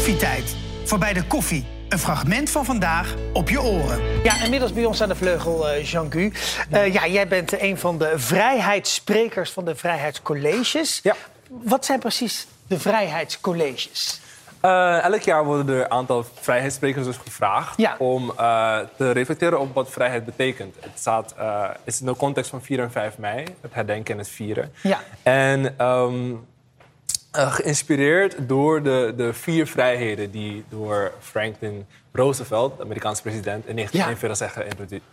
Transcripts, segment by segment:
Koffietijd. Voorbij de koffie. Een fragment van vandaag op je oren. Ja, inmiddels bij ons aan de vleugel, eh, Jean Gu. Eh, ja, jij bent een van de vrijheidssprekers van de Vrijheidscolleges. Ja. Wat zijn precies de Vrijheidscolleges? Eh, elk jaar worden er een aantal vrijheidssprekers dus gevraagd Ja. om eh, te reflecteren op wat vrijheid betekent. Het staat, eh, is in de context van 4 en 5 mei, het herdenken en het vieren. Ja. En ehm, eh, geïnspireerd door de, de vier vrijheden die door Franklin Roosevelt, de Amerikaanse president, in 1941 zijn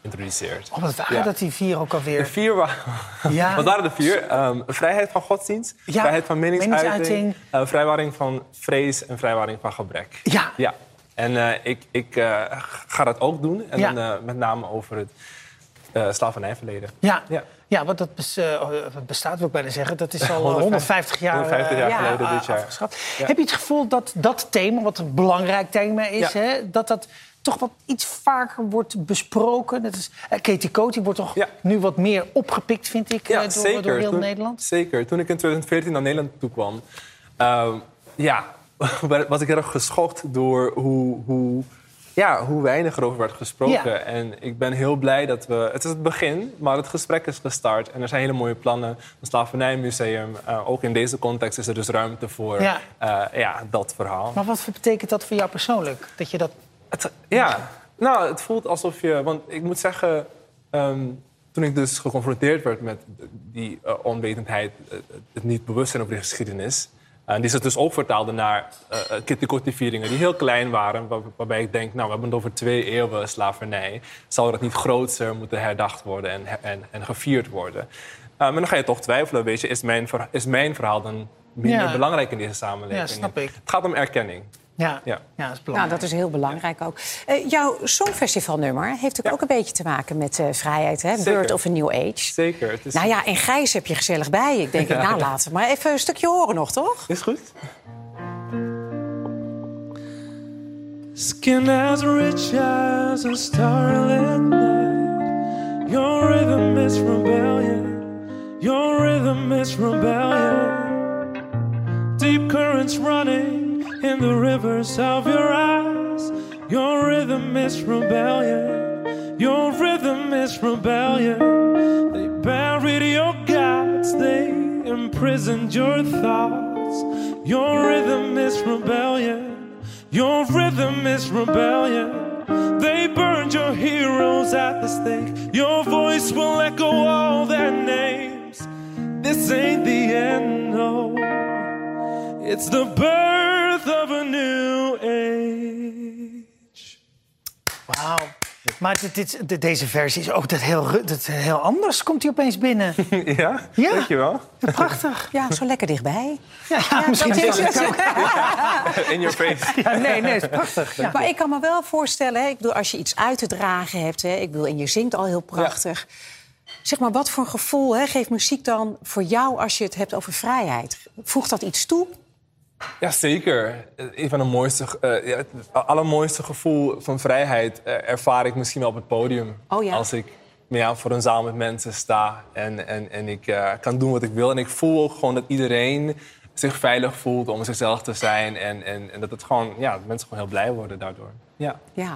geïntroduceerd. Oh, wat waren Ja. dat die vier ook De alweer? vier wa- Ja. Wat waren de vier? Ehm, vrijheid van godsdienst, Ja, vrijheid van meningsuiting, meningsuiting. eh, vrijwaring van vrees en vrijwaring van gebrek. Ja. ja. En eh, ik, ik ga dat ook doen. En Ja. dan met name over het slavernijverleden. Ja. Ja. Ja, want dat bes- eh, bestaat, wil ik bijna zeggen. Dat is al 150 150 jaar, 150 jaar eh, geleden ja, dit jaar. afgeschaft. Ja. Heb je het gevoel dat dat thema, wat een belangrijk thema is... Ja. Hè, dat dat toch wat iets vaker wordt besproken? Als, eh, Katie Coty wordt toch nu wat meer opgepikt, vind ik, eh, door, door heel Toen- Nederland? Zeker. Toen ik in 2014 naar Nederland toe kwam, ehm, ja, was ik erg geschokt door hoe, hoe, ja, hoe weinig erover werd gesproken. Ja. En ik ben heel blij dat we... Het is het begin, maar het gesprek is gestart. En er zijn hele mooie plannen. Een slavernijmuseum. Eh, ook in deze context is er dus ruimte voor Ja. eh, ja, dat verhaal. Maar wat betekent dat voor jou persoonlijk? Dat je dat... Het, ja, nou, het voelt alsof je... Want ik moet zeggen, ehm, toen ik dus geconfronteerd werd met die eh, onwetendheid... het niet bewust zijn over de geschiedenis... en die ze dus ook vertaalde naar uh, Kitty-Kotti-vieringen... die heel klein waren, waar- waarbij ik denk... nou, we hebben het over twee eeuwen slavernij. Zou dat niet groter moeten herdacht worden en, en, en gevierd worden? maar dan ga je toch twijfelen, weet je... is mijn, is mijn verhaal dan minder Ja. belangrijk in deze samenleving? Ja, snap ik. Het gaat om erkenning. Ja, Ja. ja. dat is Nou, belangrijk. dat is heel belangrijk ook. Eh, jouw Songfestivalnummer heeft natuurlijk Ja. ook een beetje te maken met eh, vrijheid. Hè? Zeker. Bird of a New Age. Zeker. Het is, Nou ja, en Grijs heb je gezellig bij. Ik denk, nou laten we maar even een stukje horen nog, toch? Is goed? Skin as rich as a starlit night. Your rhythm is rebellion. Your rhythm is rebellion. Deep currents running in the rivers of your eyes. Your rhythm is rebellion. Your rhythm is rebellion. They buried your gods. They imprisoned your thoughts. Your rhythm is rebellion. Your rhythm is rebellion. They burned your heroes at the stake. Your voice will echo all their names. This ain't the end, no. It's the birth of a new age. Wauw. Maar dit, dit- de- deze versie is ook dat heel, dat heel anders. Komt hij opeens binnen. Ja? Ja. Dankjewel. Prachtig. Ja, zo lekker dichtbij. Ja, misschien dat is is het ook. In your face. Ja, nee, nee, het is prachtig. Ja. Maar ik kan me wel voorstellen, hè, ik bedoel, als je iets uit te dragen hebt... Hè, ik bedoel, en je zingt al heel prachtig... Zeg maar, wat voor een gevoel hè, geeft muziek dan voor jou als je het hebt over vrijheid? Voegt dat iets toe? Ja, zeker. Een van de mooiste, ja, het allermooiste gevoel van vrijheid eh, ervaar ik misschien wel op het podium. Oh ja? Als ik ja, voor een zaal met mensen sta en, en, en ik eh, kan doen wat ik wil. En ik voel ook gewoon dat iedereen zich veilig voelt om zichzelf te zijn. En, en, en dat het gewoon, ja, dat mensen gewoon heel blij worden daardoor. Ja. Ja.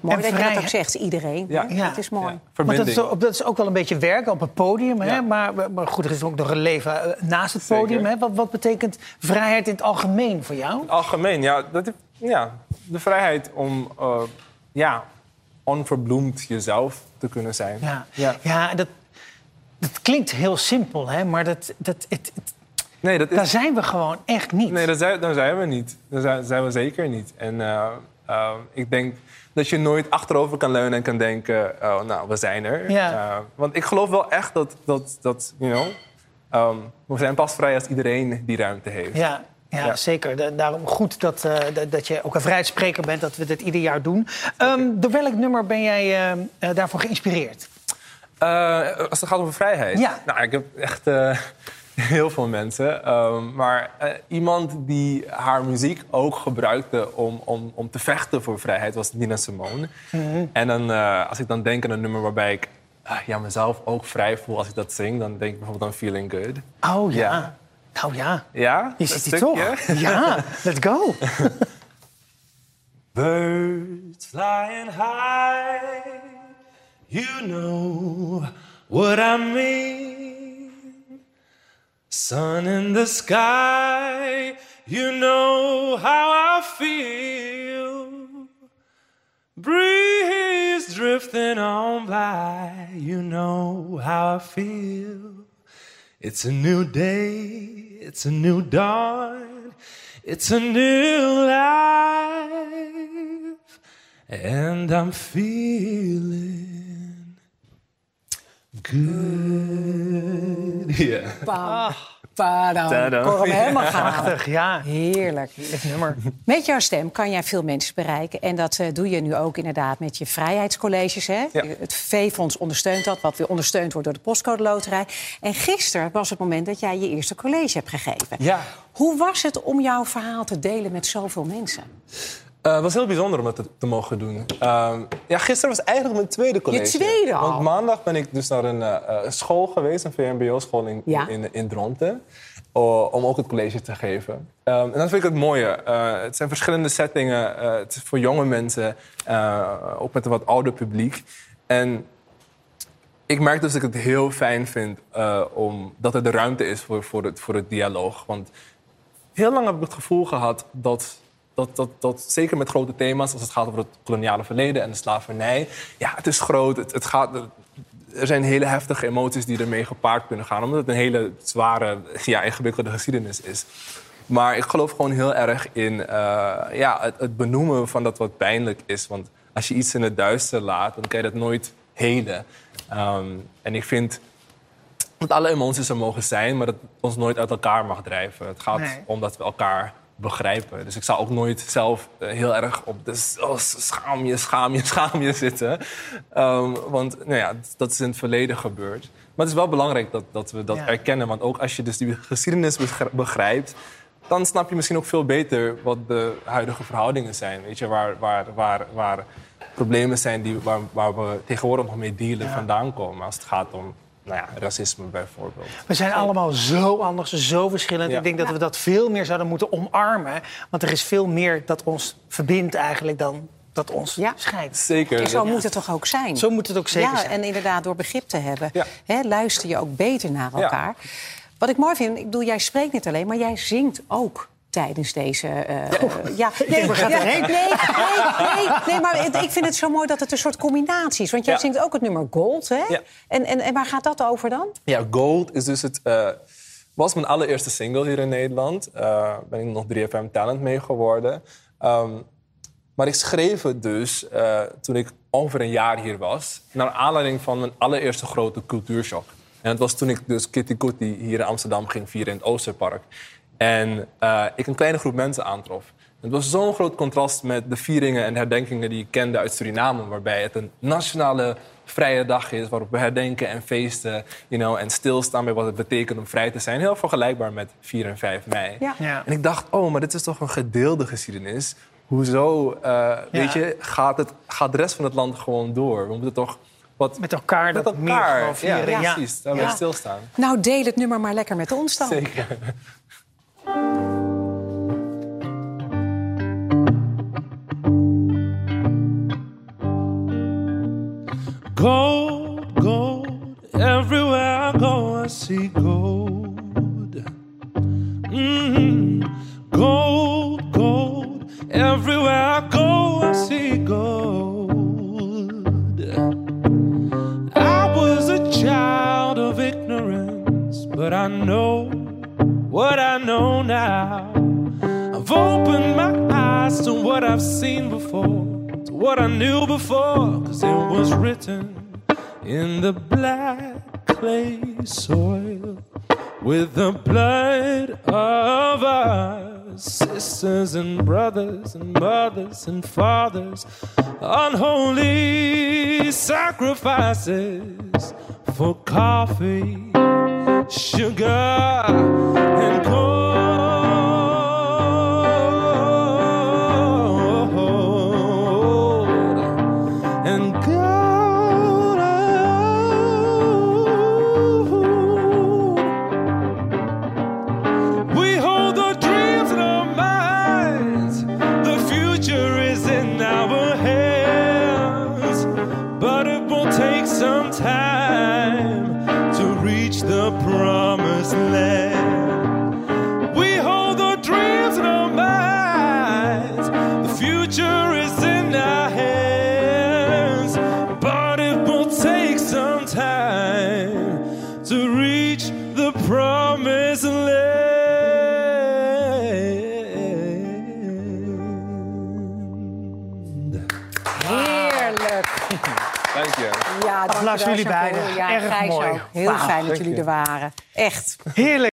Mooi En dat je dat ook zegt, iedereen. Ja. Dat is mooi. Ja. Want dat Verbinding. is, ook- dat is ook wel een beetje werken op het podium. Hè? Ja. Maar, maar goed, er is ook nog een leven eh, naast het Zeker. podium. Hè? Wat, wat betekent vrijheid in het algemeen voor jou? Algemeen, ja, dat, ja. De vrijheid om eh, ja, onverbloemd jezelf te kunnen zijn. Ja, Ja. ja. dat, dat klinkt heel simpel, hè? maar dat, dat, het, het- Nee, dat is daar zijn we gewoon echt niet. Nee, dat zijn, zijn we niet. Dat zijn, zijn we zeker niet. En eh, eh, ik denk dat je nooit achterover kan leunen en kan denken... oh, nou, we zijn er. Ja. Eh, want ik geloof wel echt dat, dat, dat you know... ehm, we zijn pas vrij als iedereen die ruimte heeft. Ja, ja, Ja. zeker. Da- daarom goed dat, eh, dat, dat je ook een vrijheidsspreker bent, dat we dit ieder jaar doen. Ehm, door welk nummer ben jij eh, daarvoor geïnspireerd? Als het gaat over vrijheid. Ja. Nou, ik heb echt heel veel mensen. Ehm, maar eh, iemand die haar muziek ook gebruikte om, om, om te vechten voor vrijheid was Nina Simone. Mhm. En dan, eh, als ik dan denk aan een nummer waarbij ik ah, ja, mezelf ook vrij voel als ik dat zing, dan denk ik bijvoorbeeld aan Feeling Good. Oh ja. Ja. Nou ja, Ja? je ziet die toch? Ja, let's go. Birds flying high, you know what I mean. Sun in the sky, you know how I feel. Breeze drifting on by, you know how I feel. It's a new day, it's a new dawn, it's a new life, and I'm feeling good. Yeah. Padam. Ik hoor hem helemaal gaan. Prachtig, ja. Heerlijk. nummer. Met jouw stem kan jij veel mensen bereiken. En dat eh, doe je nu ook inderdaad met je vrijheidscolleges. Hè? Ja. Het V-fonds ondersteunt dat, wat weer ondersteund wordt door de postcode loterij. En gisteren was het moment dat jij je eerste college hebt gegeven. Ja. Hoe was het om jouw verhaal te delen met zoveel mensen? Eh, het was heel bijzonder om het te, te mogen doen. Ehm, ja, gisteren was eigenlijk mijn tweede college. tweede al? Want maandag ben ik dus naar een eh, eh, school geweest, een VMBO-school in, Ja. in, in Dronten. om ook het college te geven. Ehm, en dat vind ik het mooie. Eh, het zijn verschillende settingen. eh, het is voor jonge mensen, eh, ook met een wat ouder publiek. En ik merk dus dat ik het heel fijn vind om, dat er de ruimte is voor, voor, het, voor het dialoog. Want heel lang heb ik het gevoel gehad dat, dat, dat, dat, zeker met grote thema's, als het gaat over het koloniale verleden en de slavernij, ja, het is groot. Het, het gaat, er zijn hele heftige emoties die ermee gepaard kunnen gaan, omdat het een hele zware, ja, ingewikkelde geschiedenis is. Maar ik geloof gewoon heel erg in uh, ja, het, het benoemen van dat wat pijnlijk is. Want als je iets in het duister laat, dan kan je dat nooit helen. Um, en ik vind dat alle emoties er mogen zijn, maar dat het ons nooit uit elkaar mag drijven. Het gaat Nee. om dat we elkaar begrijpen. Dus ik zou ook nooit zelf eh, heel erg op de oh, schaam je, schaam je, schaam je zitten. Um, want nou ja, dat is in het verleden gebeurd. Maar het is wel belangrijk dat, dat we dat Ja. erkennen. Want ook als je dus die geschiedenis begr- begrijpt... dan snap je misschien ook veel beter wat de huidige verhoudingen zijn. Weet je, waar, waar, waar, waar problemen zijn die, waar, waar we tegenwoordig nog mee dealen vandaan komen. Als het gaat om nou ja, racisme bijvoorbeeld. We zijn allemaal zo anders, zo verschillend. Ja. Ik denk dat we dat veel meer zouden moeten omarmen. Want er is veel meer dat ons verbindt eigenlijk dan dat ons Ja. scheidt. Zeker. En zo moet het toch ook zijn? Zo moet het ook zeker ja, zijn. en inderdaad, door begrip te hebben, Ja. hè, luister je ook beter naar Ja. elkaar. Wat ik mooi vind, ik bedoel, jij spreekt niet alleen, maar jij zingt ook tijdens deze. eh, ja, nee, waar gaat ja, nee, nee, nee, nee, maar het- ik vind het zo mooi dat het een soort combinatie is. Want jij Ja. zingt ook het nummer Gold, hè? Ja. En, en, en waar gaat dat over dan? Ja, Gold is dus het, eh, was mijn allereerste single hier in Nederland. Eh ben ik nog 3FM Talent mee geworden. Ehm, maar ik schreef het dus toen ik ongeveer een jaar hier was. Naar aanleiding van mijn allereerste grote cultuurshock. En dat was toen ik dus Kitty Kotti hier in Amsterdam ging vieren in het Oosterpark. En eh, ik een kleine groep mensen aantrof. Het was zo'n groot contrast met de vieringen en herdenkingen die ik kende uit Suriname. Waarbij het een nationale vrije dag is waarop we herdenken en feesten. You know, en stilstaan bij wat het betekent om vrij te zijn. Heel vergelijkbaar met 4 en 5 mei. Ja. Ja. En ik dacht, oh, maar dit is toch een gedeelde geschiedenis. Hoezo eh, weet je, gaat, het, gaat de rest van het land gewoon door? We moeten toch wat Met elkaar met dat meer elkaar. vieren. Ja, precies. Daar stilstaan. Nou, deel het nummer maar lekker met ons dan. Zeker. Gold, gold, everywhere I go, I see gold. Mm, gold, gold, everywhere I go, I see gold. I was a child of ignorance, but I know what I know now. I've opened my eyes to what I've seen before, what I knew before, cause it was written in the black clay soil with the blood of our sisters and brothers and mothers and fathers, unholy sacrifices for coffee, sugar, take some time to reach the promised land. Heerlijk. Dank je. Ja, dank Applaus voor jullie beiden. Ja, Erg Gijs mooi. ook. Heel fijn dat jullie er waren. Echt. Heerlijk.